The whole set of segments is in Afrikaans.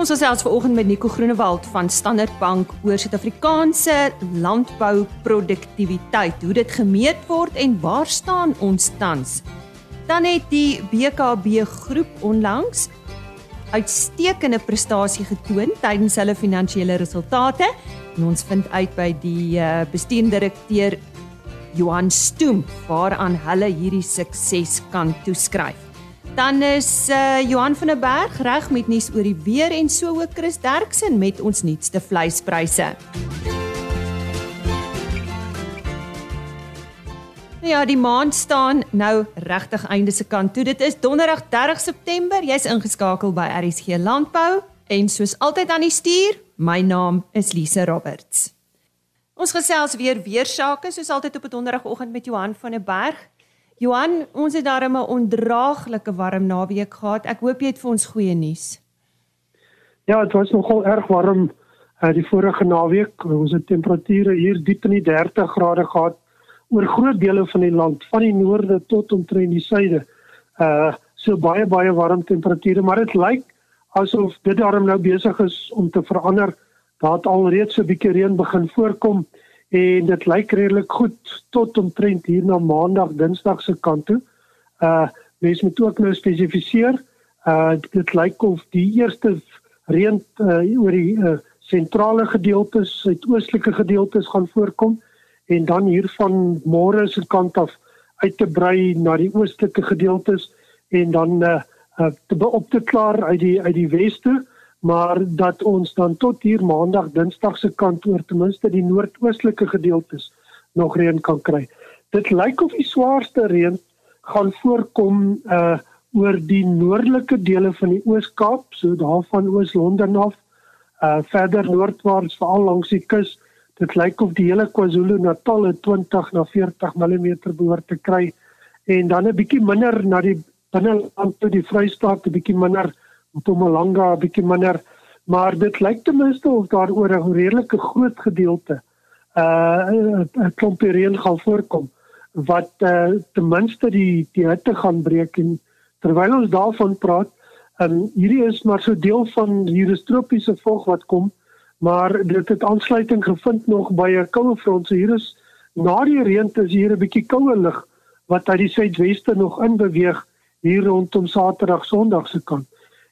Ons gesels vanoggend met Nico Groenewald van Standard Bank oor Suid-Afrikaanse landbouproduktiwiteit, hoe dit gemeet word en waar staan ons tans. Dan het die BKB groep onlangs uitstekende prestasie getoon tydens hulle finansiële resultate en ons vind uit by die uh, bestuurdirekteur Johan Stoem waaraan hulle hierdie sukses kan toeskryf. Dan is uh, Johan van der Berg reg met nuus oor die weer en so ook Chris Derksen met ons nuutste vleispryse. Ja, die maand staan nou regtig einde se kant toe. Dit is Donderdag 30 September. Jy's ingeskakel by RSG Landbou en soos altyd aan die stuur, my naam is Lise Roberts. Ons gesels weer weer sake soos altyd op 'n donderdagoggend met Johan van der Berg. Johan, ons het darem 'n ondraaglike warm naweek gehad. Ek hoop jy het vir ons goeie nuus. Ja, dit was nogal erg warm uh, die vorige naweek. Ons het temperature hier diep in die 30 grade gehad oor groot dele van die land, van die noorde tot omtrent die suide. Uh so baie baie warm temperature, maar dit lyk asof dit darem nou besig is om te verander. Daar het alreeds 'n bietjie reën begin voorkom en dit lyk redelik goed tot omtrent hier na maandag dinsdag se kant toe. Uh mens moet ook nou spesifiseer. Uh dit lyk of die eerste reën uh, oor die uh, sentrale gedeeltes, suidoostelike gedeeltes gaan voorkom en dan hier van môre se kant af uit te brei na die oostelike gedeeltes en dan uh, uh te op te klaar uit die uit die weste maar dat ons dan tot hier maandag dinsdag se kant oor ten minste die noordoostelike gedeeltes nog reën kan kry. Dit lyk of die swaarste reën gaan voorkom uh oor die noordelike dele van die Oos-Kaap, so daarvan Oos-London af, uh verder noordwaarts veral langs die kus. Dit lyk of die hele KwaZulu-Natal 20 na 40 mm behoort te kry en dan 'n bietjie minder na die binneland toe die Vrystaat 'n bietjie minder Mpumalanga 'n bietjie minder, maar dit lyk ten minste of daar oor 'n redelike groot gedeelte uh 'n klomp reën gaan voorkom wat uh ten minste die die hitte gaan breek en terwyl ons daarvan praat, um, hierdie is maar so deel van hierdie tropiese vog wat kom, maar dit het aansluiting gevind nog by 'n koue front. So hier is na die reën is hier 'n bietjie koue lug wat uit die suidweste nog in beweeg hier rondom Saterdag Sondag se kant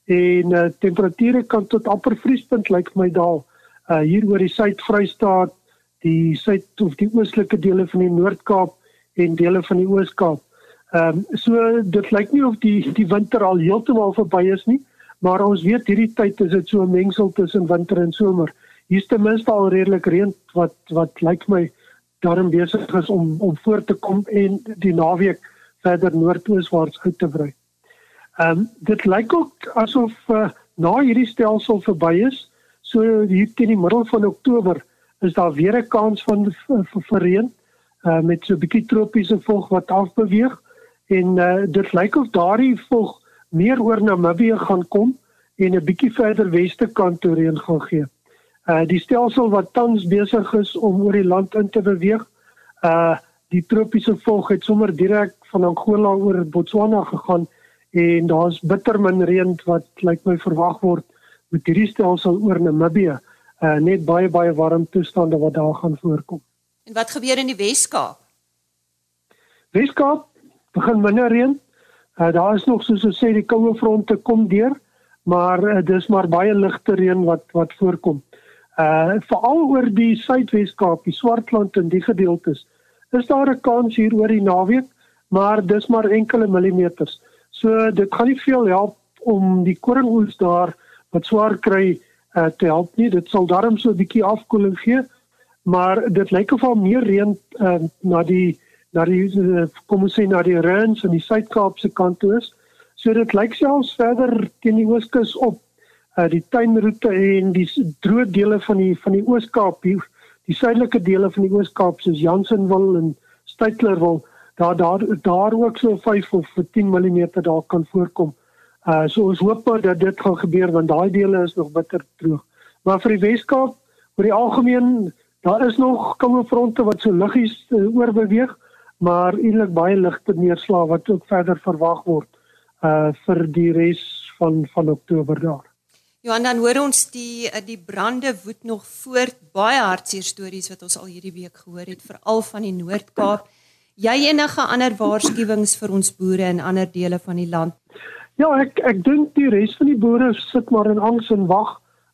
en uh, temperature kan tot amper vriespunt lyk vir my daal uh, hier oor die Suid-Vrystaat, die suid of die oostelike dele van die Noord-Kaap en dele van die Oos-Kaap. Ehm um, so dit lyk nie of die die winter al heeltemal verby is nie, maar ons weet hierdie tyd is dit so 'n mengsel tussen winter en somer. Hier's ten minste al redelik reën wat wat lyk my daarom besig is om om voort te kom en die naweek verder noordooswaarts uit te brei. Ehm um, dit lyk ook asof uh, na hierdie stelsel verby is, so hier teen die middel van Oktober is daar weer 'n kans van vir reën uh, met so 'n bietjie tropiese vog wat afbeweeg en uh, dit lyk of daardie vog meer oor Namibië gaan kom en 'n bietjie verder weste kant toe reën gaan gee. Uh die stelsel wat tans besig is om oor die land in te beweeg, uh die tropiese vog het sommer direk van Angola oor Botswana gegaan en daar's bitter min reën wat lyk my verwag word met hierdie stelsel oor Namibië. Uh net baie baie warm toestande wat daar gaan voorkom. En wat gebeur in die Wes-Kaap? Wes-Kaap begin minder reën. Uh daar is nog soos ons sê die koue fronte kom deur, maar uh, dis maar baie ligte reën wat wat voorkom. Uh veral oor die Suidwes-Kaap, die Swartland en die gedeeltes. Is daar 'n kans hier oor die naweek, maar dis maar enkele millimeters. So dit gaan nie veel help om die koringoes daar wat swaar kry uh, te help nie. Dit sal darm so 'n bietjie afkoeling gee, maar dit lyk of al meer reën uh, na die na die uh, kom ons sê na die Rens en die Suid-Kaapse kant toe is. So dit lyk selfs verder teen die ooskus op uh, die tuinroete en die droë dele van die van die Oos-Kaap, die, die suidelike dele van die Oos-Kaap soos Jansenwil en Stytlerwil daar daar daar ook so 5 of 10 mm daar kan voorkom. Uh so ons hoop dat dit gaan gebeur want daai dele is nog bitter droog. Maar vir die Weskaap, oor die algemeen, daar is nog koue fronte wat so liggies uh, oorbeweeg, maar eintlik baie ligte neerslag wat ook verder verwag word uh vir die res van van Oktober daar. Johan dan hoor ons die eh, die brande woed nog voort. Baie hartseer stories wat ons al hierdie week gehoor het, veral van die Noord-Kaap. Jy enige ander waarskuwings vir ons boere in ander dele van die land? Ja, ek ek dink die res van die boere sit maar in angs en wag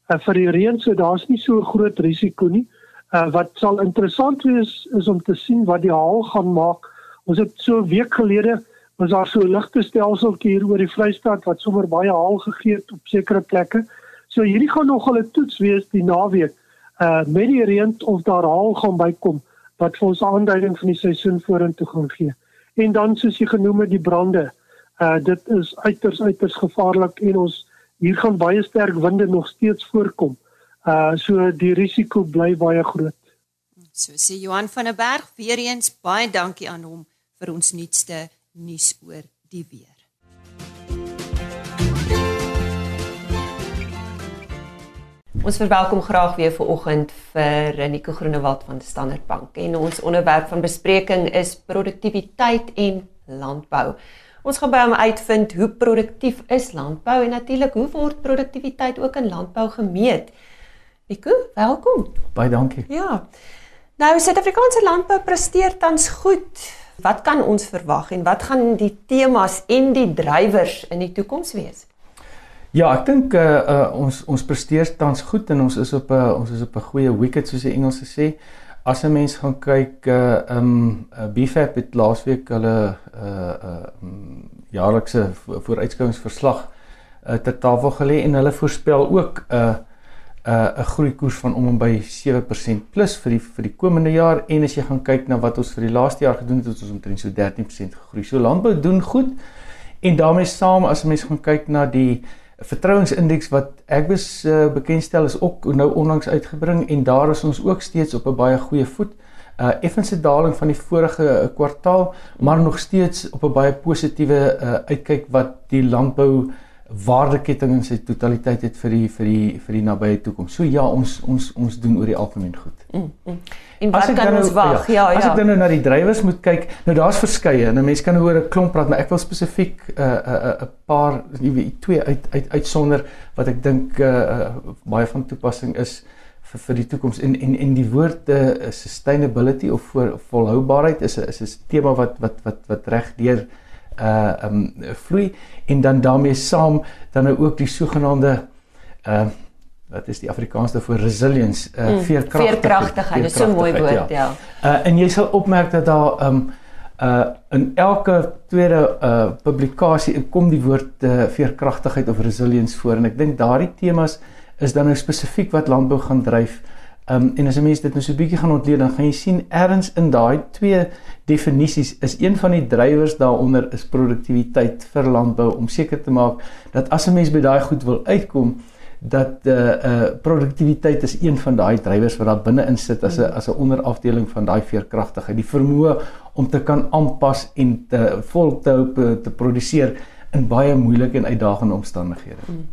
uh, vir die reën, so daar's nie so groot risiko nie. Uh, wat sal interessant wees is om te sien wat die haal gaan maak. Ons het so 'n week gelede was daar so 'n ligte stelseltjie hier oor die Vrystaat wat sommer baie haal gegee het op sekere plekke. So hierdie gaan nogal 'n toets wees die naweek. Uh met die reën of daar haal gaan bykom wat vir ons aanduiding van die seisoen vorentoe gaan gee. En dan soos jy genoem het die brande. Uh dit is uiters uiters gevaarlik en ons hier gaan baie sterk winde nog steeds voorkom. Uh so die risiko bly baie groot. So sê Johan van der Berg weer eens baie dankie aan hom vir ons nuutste nuus oor die weer. Ons verwelkom graag weer vir oggend vir Nico Groenewald van Standard Bank en ons onderwerp van bespreking is produktiwiteit en landbou. Ons gaan by hom uitvind hoe produktief is landbou en natuurlik hoe word produktiwiteit ook in landbou gemeet. Nico, welkom. Baie dankie. Ja. Nou Suid-Afrikaanse landbou presteer tans goed. Wat kan ons verwag en wat gaan die temas en die drywers in die toekoms wees? Ja, ek dink uh, uh ons ons presteer tans goed en ons is op 'n uh, ons is op 'n goeie wicket soos die Engelse sê. As 'n mens gaan kyk uh um uh, BFAP het laasweek hulle uh uh um, jaarlikse vooruitskouingsverslag uh ter tafel gelê en hulle voorspel ook 'n uh, 'n uh, 'n groeikoers van om en by 7% plus vir die vir die komende jaar en as jy gaan kyk na wat ons vir die laaste jaar gedoen het, het ons omtrent so 13% gegroei. So landbou doen goed. En daarmee saam as mense gaan kyk na die vertrouensindeks wat Agbus uh, bekendstel is ook nou onlangs uitgebring en daar is ons ook steeds op 'n baie goeie voet. Uh effense daling van die vorige uh, kwartaal, maar nog steeds op 'n baie positiewe uh, uitkyk wat die landbou uh waardeketting in sy totaliteit het vir die vir die vir die nabye toekoms. So ja, ons ons ons doen oor die algemeen goed. Mm, mm. En wat kan ons nou, wag? Ja, ja. As ek dan nou na die drywers moet kyk, nou daar's verskeie en 'n mens kan oor 'n klomp praat, maar ek wil spesifiek 'n uh, 'n uh, 'n uh, paar jy weet twee uit uit uitsonder wat ek dink uh, uh, baie van toepassing is vir vir die toekoms en en en die woord uh, sustainability of voor volhoubaarheid is 'n is 'n tema wat wat wat wat reg deur uh um vloei en dan daarmee saam dan nou ook die sogenaamde uh wat is die Afrikaans daarvoor resilience uh mm, veerkragtigheid. Veerkragtigheid, dis so 'n mooi woord, ja. ja. Uh en jy sal opmerk dat daar um uh in elke tweede uh publikasie kom die woord uh, veerkragtigheid of resilience voor en ek dink daardie temas is dan nou spesifiek wat landbou gaan dryf. Um en as 'n mens dit nou so 'n bietjie gaan ontleed, dan gaan jy sien ergens in daai twee definisies is een van die drywers daaronder is produktiwiteit vir landbou om seker te maak dat as 'n mens by daai goed wil uitkom, dat eh uh, uh, produktiwiteit is een van daai drywers wat daar binne in sit as 'n as 'n onderafdeling van daai veerkragtigheid, die vermoë om te kan aanpas en te vol te hou te produseer in baie moeilike en uitdagende omstandighede. Hmm.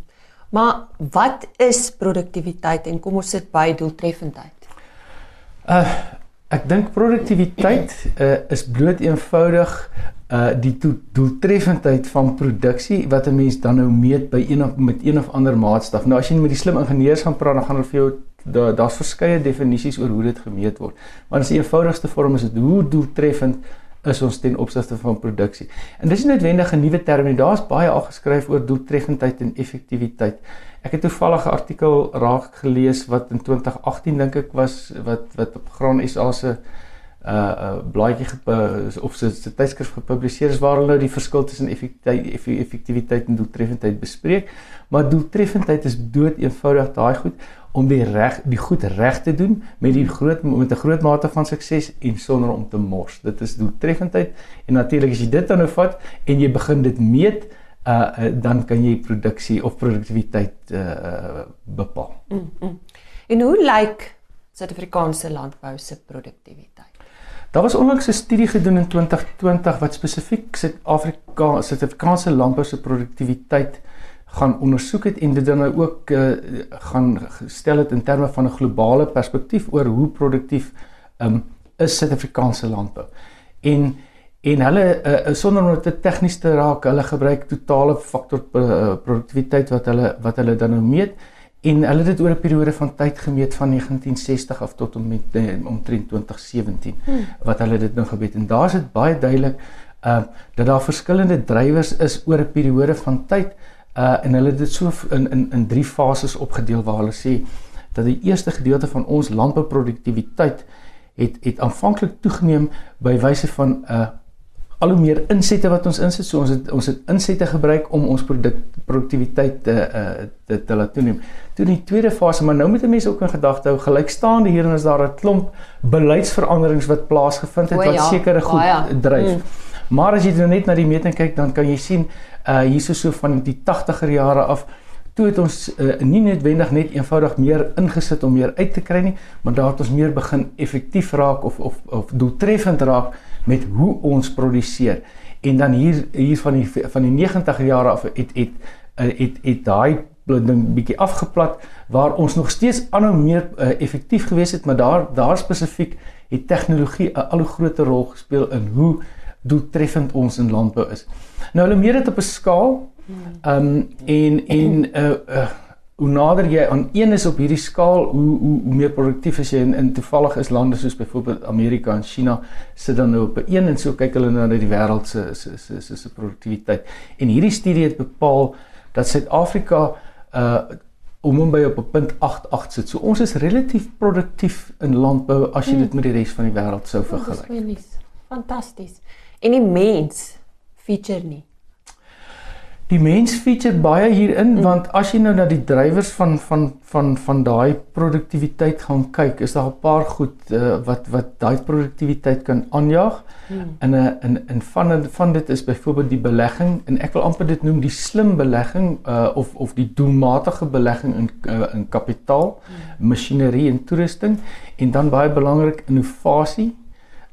Maar wat is produktiwiteit en kom ons sit by doeltreffendheid? Uh ek dink produktiwiteit uh is bloot eenvoudig uh die doeltreffendheid van produksie wat 'n mens dan nou meet by een of met een of ander maatstaf. Nou as jy met die slim ingenieurs gaan praat, dan gaan hulle vir jou daar's da verskeie definisies oor hoe dit gemeet word. Maar in die eenvoudigste vorm is dit hoe doeltreffend is ons ten opsigte van produksie. En dis nie noodwendig 'n nuwe term nie. Daar's baie al geskryf oor doeltreffendheid en effektiwiteit. Ek het toevallig 'n artikel raak gelees wat in 2018 dink ek was wat wat op Graan SA se uh uh blaadjie of se se tydskrif gepubliseer is waar hulle nou die verskil tussen effektiwiteit effektiwiteit en doeltreffendheid bespreek. Maar doeltreffendheid is dood eenvoudig daai goed om die reg die goed reg te doen met die groot met 'n groot mate van sukses en sonder om te mors. Dit is doeltreffendheid en natuurlik as jy dit dan nou vat en jy begin dit meet, uh, uh dan kan jy produksie of produktiwiteit uh, uh bepaal. Mm, mm. En hoe lyk Suid-Afrikaanse landbou se produktiwiteit? Daar was onlangs 'n studie gedoen in 2020 wat spesifiek Suid-Afrika Suid-Afrikaanse landbou se produktiwiteit gaan ondersoek het en dit dan nou ook uh, gaan gestel het in terme van 'n globale perspektief oor hoe produktief um, is Suid-Afrikaanse landbou. En En hulle uh, sonder om dit tegnies te raak, hulle gebruik totale faktor uh, produktiwiteit wat hulle wat hulle dan nou meet en hulle het dit oor 'n periode van tyd gemeet van 1960 af tot om met uh, omtrent 2017 hmm. wat hulle dit nou gemeet en daar's dit baie duidelik uh dat daar verskillende drywers is oor 'n periode van tyd uh en hulle het dit so in in in drie fases opgedeel waar hulle sê dat die eerste gedeelte van ons landbouproduktiwiteit het het aanvanklik toegeneem by wyse van uh al hoe meer insette wat ons insit. So ons het ons het insette gebruik om ons produk produktiwiteit te uh te, te laat toeneem. Toe in die tweede fase, maar nou moet mense ook in gedagte hou, gelykstaande hierin is daar 'n klomp beleidsveranderings wat plaasgevind het wat ja, sekere goed ja. dryf. Mm. Maar as jy nou net na die meting kyk, dan kan jy sien uh hierso so van die 80er jare af toe het ons uh, nie noodwendig net eenvoudig meer ingesit om meer uit te kry nie, maar daar het ons meer begin effektief raak of of of doeltreffend raak met hoe ons produseer. En dan hier hier van die van die 90 jare af het het het het, het daai ding bietjie afgeplat waar ons nog steeds aanhou meer uh, effektief gewees het, maar daar daar spesifiek het tegnologie 'n al hoe groter rol gespeel in hoe doeltreffend ons in landbou is. Nou hulle meet dit op 'n skaal. Ehm um, en en uh, uh hoe nader jy aan een is op hierdie skaal, hoe hoe, hoe meer produktief is jy in, in toevallig is lande soos byvoorbeeld Amerika en China sit dan nou op 'n een en so kyk hulle na die wêreld se se se se se produktiwiteit. En hierdie studie het bepaal dat Suid-Afrika uh om hom by op 'n punt 88 sit. So ons is relatief produktief in landbou as jy hmm. dit met die res van die wêreld sou vergelyk. Fantasties. En die mens feature nie. Die mens feature baie hierin mm. want as jy nou na die drywers van van van van daai produktiwiteit gaan kyk, is daar 'n paar goed uh, wat wat daai produktiwiteit kan aanjaag. Mm. En 'n in in van van dit is byvoorbeeld die belegging en ek wil amper dit noem die slim belegging uh, of of die doelmatige belegging in uh, in kapitaal, mm. masjinerie en toerusting en dan baie belangrik innovasie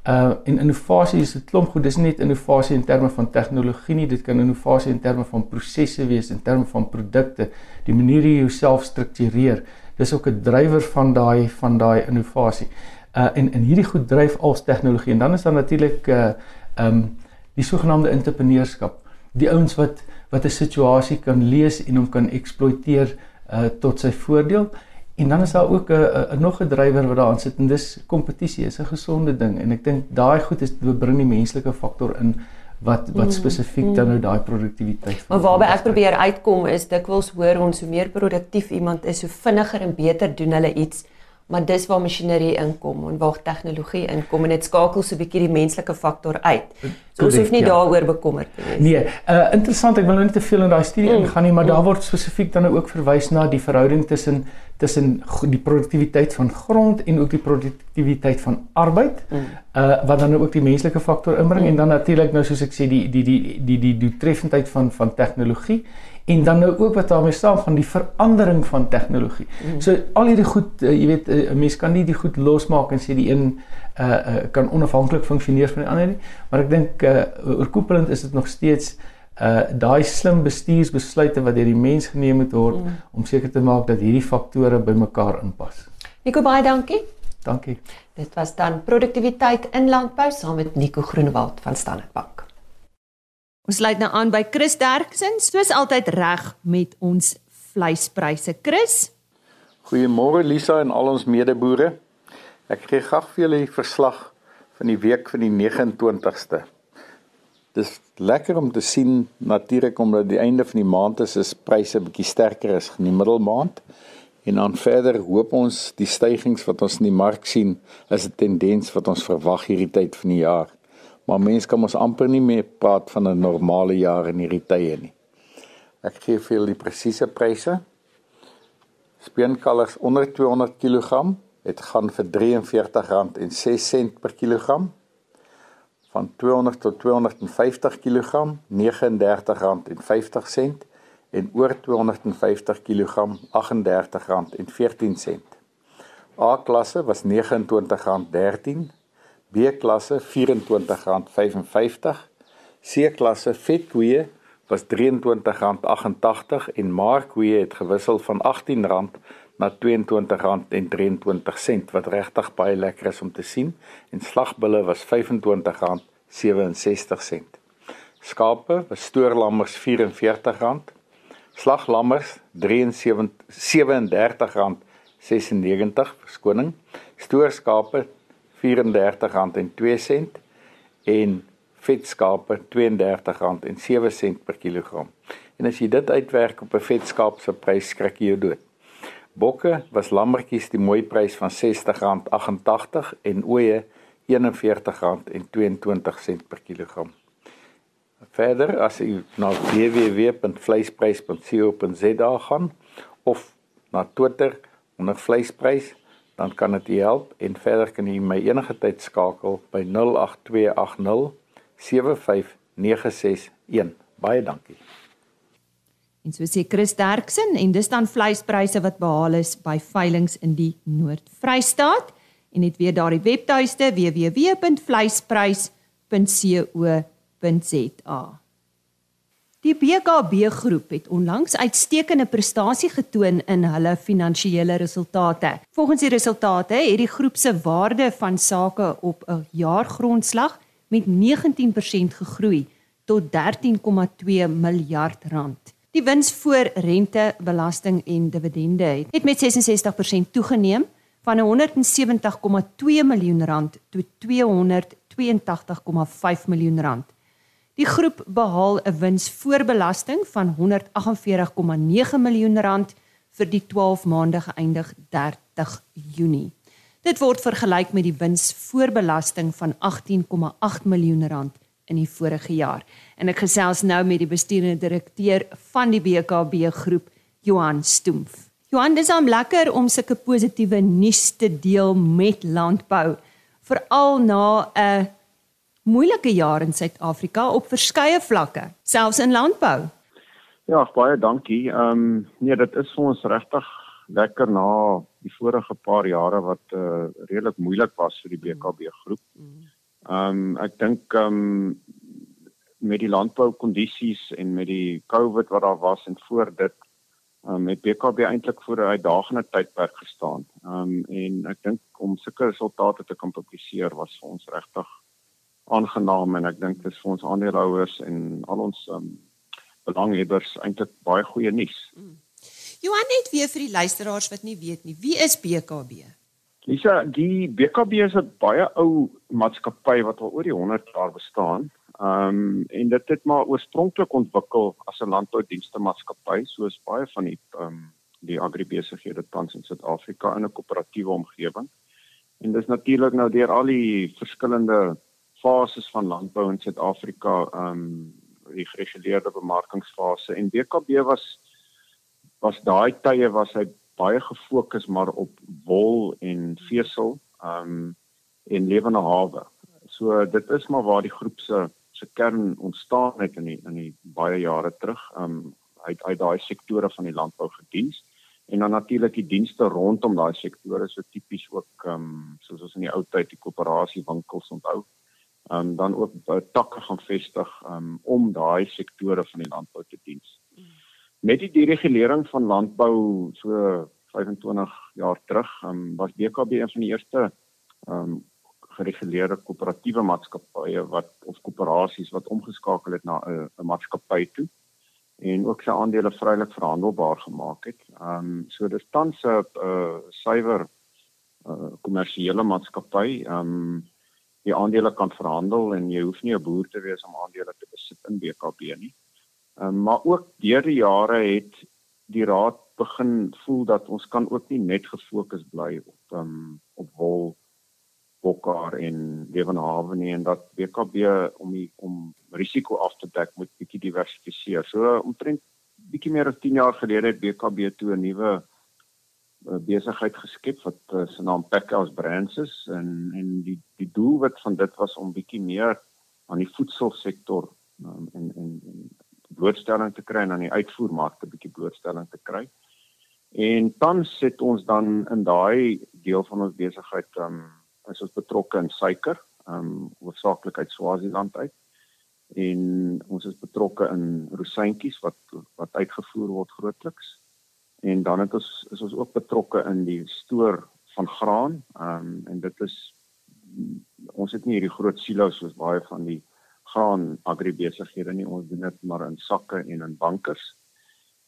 Uh en innovasie is 'n klomp goed. Dis nie net innovasie in terme van tegnologie nie, dit kan innovasie in terme van prosesse wees, in terme van produkte, die manier hoe jy jouself struktureer. Dis ook 'n drywer van daai van daai innovasie. Uh en en hierdie goed dryf als tegnologie. En dan is daar natuurlik uh um die sogenaamde entrepreneurskap. Die ouens wat wat 'n situasie kan lees en hom kan eksploiteer uh tot sy voordeel. En dan is daar ook 'n nog 'n drywer wat daarin sit en dis kompetisie is 'n gesonde ding. En ek dink daai goed is bring die menslike faktor in wat wat mm, spesifiek mm, dan nou daai produktiwiteit. Maar waarby ek probeer uitkom is dikwels hoor ons hoe meer produktief iemand is, hoe vinniger en beter doen hulle iets maar dis waar masjinerie inkom en waar tegnologie inkom en dit skakel so 'n bietjie die menslike faktor uit. So ons hoef nie ja. daaroor bekommerd te wees. Nee, uh interessant, ek wil nou nie te veel in daai studie mm. ingaan nie, maar mm. daar word spesifiek dan ook verwys na die verhouding tussen tussen die produktiwiteit van grond en ook die produktiwiteit van arbeid. Mm. Uh wat dan ook die menslike faktor inbring mm. en dan natuurlik nou soos ek sê die die die die die doeltreffendheid van van tegnologie en dan nou ook wat daarmee saam van die verandering van tegnologie. Mm. So al hierdie goed, uh, jy weet, uh, 'n uh, mens kan nie die goed losmaak en sê die een uh, uh kan onafhanklik funksioneer van die ander nie, maar ek dink uh oorkoepelend is dit nog steeds uh daai slim bestuursbesluite wat deur die mens geneem moet word mm. om seker te maak dat hierdie faktore bymekaar inpas. Nico baie dankie. Dankie. Dit was dan produktiwiteit in landbou saam met Nico Groenewald van Standard Bank. Ons sluit nou aan by Chris Derksen, soos altyd reg met ons vleispryse. Chris. Goeiemôre Lisa en al ons medeboere. Ek gee graag vir julle die verslag van die week van die 29ste. Dis lekker om te sien natuurlik omdat die einde van die maand is, is pryse bietjie sterker as in die middelmaand. En dan verder hoop ons die stygings wat ons in die mark sien is 'n tendens wat ons verwag hierdie tyd van die jaar maar mense kan ons amper nie meer praat van 'n normale jaar in hierdie tye nie. Ek gee vir julle die presiese pryse. Speenkalvers onder 200 kg het gaan vir R43.06 per kilogram. Van 200 tot 250 kg R39.50 en oor 250 kg R38.14. A klasse was R29.13 B-klasse R24.55, C-klasse vetkoeë was R23.88 en markkoeë het gewissel van R18 na R22.23 wat regtig baie lekker is om te sien en slagbulle was R25 67 Skape was stoorlammers R44, slaglammers R37.96 verskoning, stoorskape R34.02 en vetskape R32.07 per kilogram. En as jy dit uitwerk op 'n vetskaap se prys skrik jy dood. Bokke was lammetjies die mooi prys van R60.88 en ooe R41.22 per kilogram. Verder as jy na www.vleisprys.co.za gaan of na Twitter onder vleisprys dan kan dit help en verder kan jy my enige tyd skakel by 08280 75961. Baie dankie. En so sê Chris Derksen en dis dan vleispryse wat behaal is by veilinge in die Noord-Vrystaat en net weer daardie webtuiste www.vleisprys.co.za. Die BKB groep het onlangs uitstekende prestasie getoon in hulle finansiële resultate. Volgens die resultate het die groep se waarde van sake op 'n jaargrondslag met 19% gegroei tot 13,2 miljard rand. Die wins voor rente, belasting en dividende het met 66% toegeneem van 170,2 miljoen rand tot 282,5 miljoen rand. Die groep behaal 'n wins voor belasting van 148,9 miljoen rand vir die 12 maande geëindig 30 Junie. Dit word vergelyk met die wins voor belasting van 18,8 miljoen rand in die vorige jaar. En ek gesels nou met die bestuurende direkteur van die BKB groep, Johan Stoemf. Johan, dis hom lekker om sulke positiewe nuus te deel met landbou, veral na 'n moeilike jaar in Suid-Afrika op verskeie vlakke, selfs in landbou. Ja, baie dankie. Ehm um, nee, dit is vir ons regtig lekker na die vorige paar jare wat uh, redelik moeilik was vir die BKB groep. Ehm um, ek dink ehm um, met die landboukondisies en met die COVID wat daar was en voor dit um, met BKB eintlik voor 'n uitdagende tydperk gestaan. Ehm um, en ek dink om sulke resultate te kan publiseer was vir ons regtig aangenaam en ek dink dit is vir ons aandeelhouers en al ons um, belanghebbers eintlik baie goeie nuus. Mm. Johan net weer vir die luisteraars wat nie weet nie, wie is BKB? Lisa, die BKB is 'n baie ou maatskappy wat al oor die 100 jaar bestaan. Ehm um, en dit het maar oorspronklik ontwikkel as 'n landboudienste maatskappy soos baie van die ehm um, die agribesighede tans in Suid-Afrika in 'n koöperatiewe omgewing. En dis natuurlik nou deur al die verskillende fases van landbou in Suid-Afrika ehm um, die gereguleerde bemarkingsfase en BKB was was daai tye was hy baie gefokus maar op wol en vesel um en lewende hawe. So dit is maar waar die groep se se kern ontstaan het in die, in die baie jare terug. Um uit uit daai sektore van die landbou gediens en dan natuurlik die dienste rondom daai sektore so tipies ook um soos ons in die ou tyd die koöperasie winkels onthou. Um dan ook uh, takke gaan vestig um om daai sektore van die landbou te dien. Mm met die deregulering van landbou so 25 jaar terug, um, was BKB een van die eerste um gereguleerde koöperatiewe maatskappye wat of koöperasies wat omgeskakel het na 'n 'n maatskappy toe en ook sy aandele vrylik verhandelbaar gemaak het. Um so dis tans 'n uh, suiwer uh, kommersiële maatskappy. Um die aandele kan verhandel en jy hoef nie 'n boer te wees om aandele te besit in BKB nie. Um, maar ook deur die jare het die raad begin voel dat ons kan ook nie net gefokus bly op um, op wol bokkar en lewenhawe nie en dat BKB om die, om risiko af te dek moet bietjie diversifiseer. So omtrent bietjie meer as 10 jaar gelede het BKB toe 'n nuwe besigheid geskep wat uh, se naam Packhouse Brands is en en die die doel wat van dit was om bietjie meer aan die voedselsektor um, en en en blootstelling te kry en aan die uitvoermarkte bietjie blootstelling te kry. En tans sit ons dan in daai deel van ons besigheid um is ons betrokke in suiker, um hoofsaaklik uit Swaziland uit. En ons is betrokke in rosientjies wat wat uitgevoer word grootliks. En dan het ons is ons ook betrokke in die stoor van graan, um en dit is ons het nie hierdie groot silo's soos baie van die graan agribesighede nie. Ons doen dit maar in sakke en in bankers.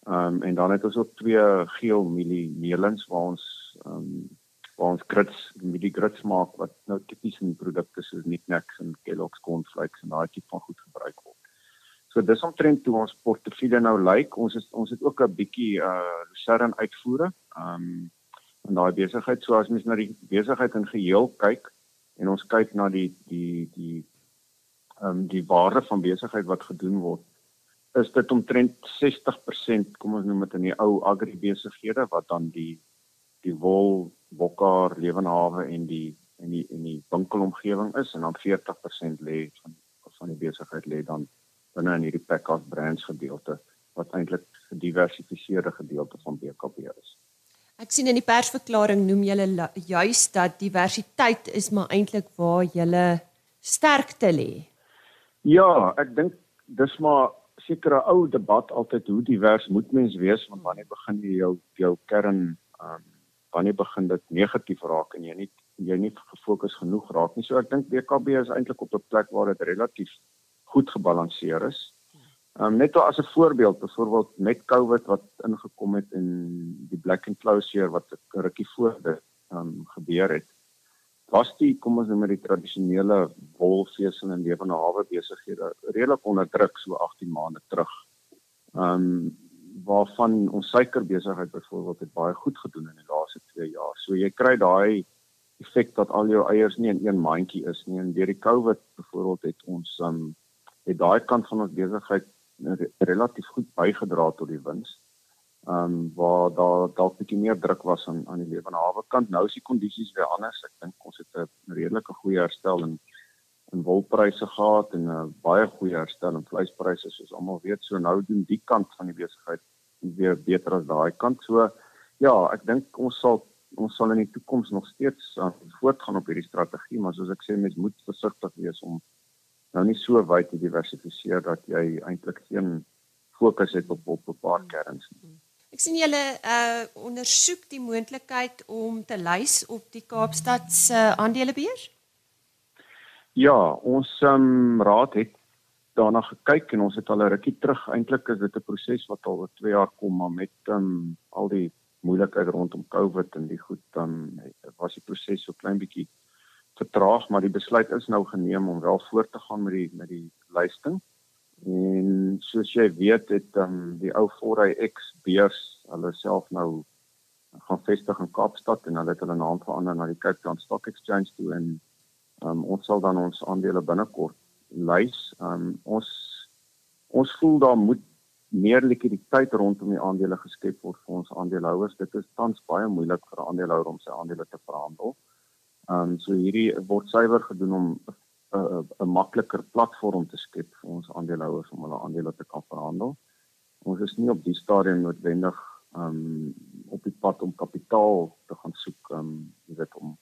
Ehm um, en dan het ons ook twee geel mielie meelings waar ons ehm um, waar ons grits mielie grits maak wat nou tipies in produkte soos Knickknacks en Kellogg's cornflakes en daai tipe van goed gebruik word. So dis omtrent toe ons portefeulje nou lyk. Ons is ons het ook 'n bietjie uh lucerne uitvoere. Um, in daai besigheid. So as mens na die besigheid in geheel kyk en ons kyk na die die die ehm um, die waarde van besigheid wat gedoen word, is dit omtrent 60%, kom ons noem dit in die ou agribesighede wat dan die die wol, bokkar, lewenhawe en die en die en die winkelomgewing is en dan 40% lê van van die besigheid lê dan binne in hierdie Packard brands gedeelte wat eintlik 'n gediversifiseerde gedeelte van BKB is. Ek sien in die persverklaring noem julle juis dat diversiteit is maar eintlik waar julle sterkte lê. Ja, ek dink dis maar sekere ou debat altyd hoe divers moet mens wees want wanneer begin jy jou jou kern um wanneer begin dit negatief raak en jy nie jy nie gefokus genoeg raak nie. So ek dink BKB is eintlik op 'n plek waar dit relatief goed gebalanseer is. Um, net as 'n voorbeeld, byvoorbeeld met COVID wat ingekom het en die black and closure wat 'n rukkie voor dit um, gebeur het. Was die kom ons noem die tradisionele wolvesel en lewende hawe besighede redelik onder druk so 18 maande terug. Ehm um, waarvan ons suikerbesigheid byvoorbeeld het baie goed gedoen in die laaste 2 jaar. So jy kry daai effek dat al jou eiers nie in een mandjie is nie en deur die COVID byvoorbeeld het ons um, het daai kant van ons besigheid relatief goed bygedra tot die wins. Ehm um, waar daar dalk bietjie meer druk was aan aan die lewende hawe kant. Nou is die kondisies weer anders. Ek dink ons het 'n redelike goeie herstel in in wolpryse gehad en 'n baie goeie herstel in vleispryse soos almal weet. So nou doen die kant van die besigheid weer beter as daai kant. So ja, ek dink ons sal ons sal in die toekoms nog steeds uh, voortgaan op hierdie strategie, maar soos ek sê, mens moet versigtig wees om nou nie so wyd te diversifiseer dat jy eintlik geen fokus het op op 'n paar kerns nie. Ek sien julle uh ondersoek die moontlikheid om te lys op die Kaapstad se uh, aandelebeurs? Ja, ons um, raad het daarna gekyk en ons het al 'n rukkie terug eintlik is dit 'n proses wat al oor 2 jaar kom maar met um, al die moeilikheid rondom COVID en die goed dan was die proses so klein bietjie vertraag, maar die besluit is nou geneem om wel voort te gaan met die met die lysting. En soos jy weet, het um, die ou Foray X beurs hulle self nou gaan vestig in Kaapstad en hulle het hulle naam verander na die Cape Town Stock Exchange toe en um, ons sal dan ons aandele binnekort lys. Um, ons ons voel daar moet meer likwiditeit rondom die aandele geskep word vir ons aandeelhouers. Dit is tans baie moeilik vir 'n aandeelhouer om sy aandele te verhandel. Ehm um, so hierdie word suiwer gedoen om 'n uh, 'n makliker platform te skep vir ons aandeelhouers om hulle aandele te kan verhandel. Ons is nie op die stadium noodwendig ehm um, op die pad om kapitaal te gaan soek ehm um, jy weet om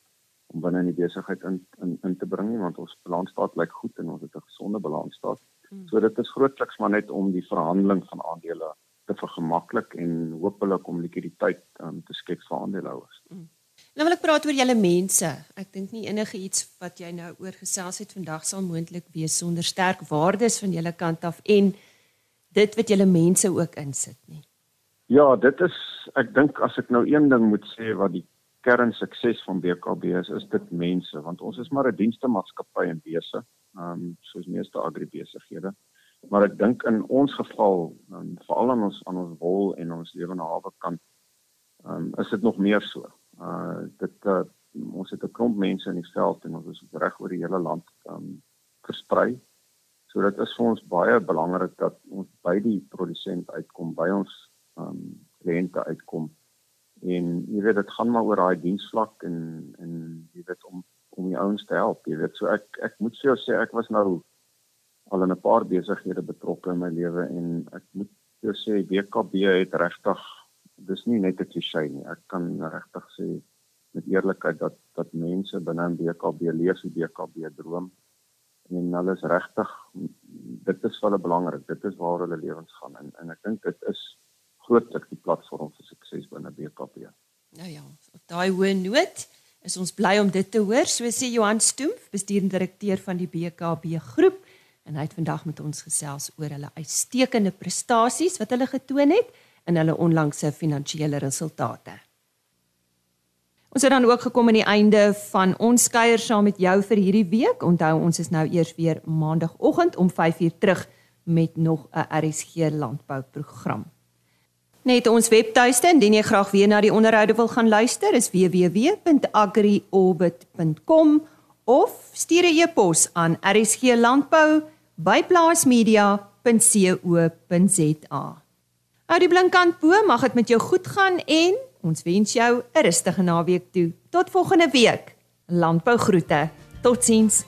om binne in die besigheid in, in in te bring nie want ons balansstaat lyk goed en ons het 'n gesonde balansstaat. Hmm. So dit is grootliks maar net om die verhandeling van aandele te vergemaklik en hopelik om likwiditeit um, te skep vir aandeelhouers. Hmm. Nou wil ek praat oor julle mense. Ek dink nie enige iets wat jy nou oor gesels het vandag sal moontlik wees sonder sterk waardes van julle kant af en dit wat julle mense ook insit nie. Ja, dit is ek dink as ek nou een ding moet sê wat die kern sukses van BKB is, is dit mense want ons is maar 'n dienste maatskappy in wese, ehm um, soos meeste agribesighede. Maar ek dink in ons geval, um, veral aan ons aan ons wol en ons lewende hawe kant, ehm um, is dit nog meer so uh dit uh, ons het 'n klomp mense in die veld en ons is reg oor die hele land um versprei. So dit is vir ons baie belangrik dat ons by die produsent uitkom, by ons um kliënte uitkom. En jy weet dit gaan maar oor daai diensvlak en en jy weet om om die ouens te help. Jy weet so ek ek moet vir jou sê ek was nou al in 'n paar besighede betrokke in my lewe en ek moet jou sê BKB het regtig dis nie net 'n klise nie. Ek kan regtig sê met eerlikheid dat dat mense binne in BKB leef die BKB droom en hulle is regtig dit is vir hulle belangrik. Dit is waar hulle lewens gaan en en ek dink dit is grootliks die platform vir sukses binne BKB. Nou ja, op daai hoë noot Is ons bly om dit te hoor, so sê Johan Stoemf, bestuurende direkteur van die BKB groep, en hy het vandag met ons gesels oor hulle uitstekende prestasies wat hulle getoon het in hulle onlangse finansiële resultate. Ons het dan ook gekom aan die einde van ons kuier saam met jou vir hierdie week. Onthou ons is nou eers weer maandagooggend om 5uur terug met nog 'n RSG landbou program. Net ons webtuiste indien jy graag weer na die onderhoude wil gaan luister is www.agriorbit.com of stuur 'n e-pos aan rsglandbou@plaasmedia.co.za. Hou die blinkkant bo, mag dit met jou goed gaan en ons wens jou 'n rustige naweek toe. Tot volgende week. Landbou groete. Totsiens.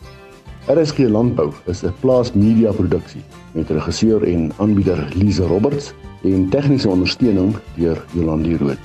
RSG Landbou is 'n plaasmedia produksie met regisseur en aanbieder Lize Roberts en tegniese ondersteuning deur Jolande Rooi.